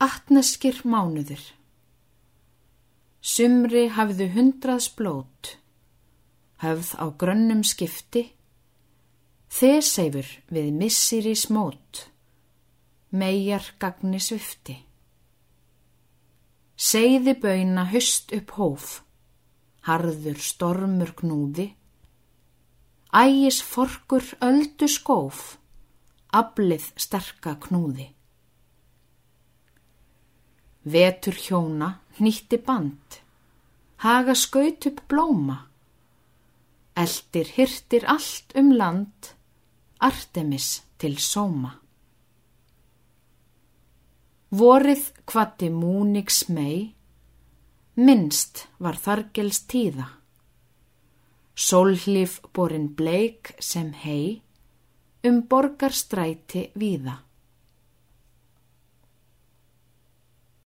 Atneskir mánuður Sumri hafðu hundraðs blót, höfð á grönnum skipti, þeseifur við missir í smót, megar gagni svifti. Seiði bauna höst upp hóf, harður stormur knúði, ægis forkur öldu skóf, ablið sterka knúði. Vetur hjóna nýtti band, haga skaut upp blóma, eldir hirtir allt um land, Artemis til sóma. Vorið hvati múniks mei, minnst var þargels tíða. Sólhlif borin bleik sem hei, um borgarstræti víða.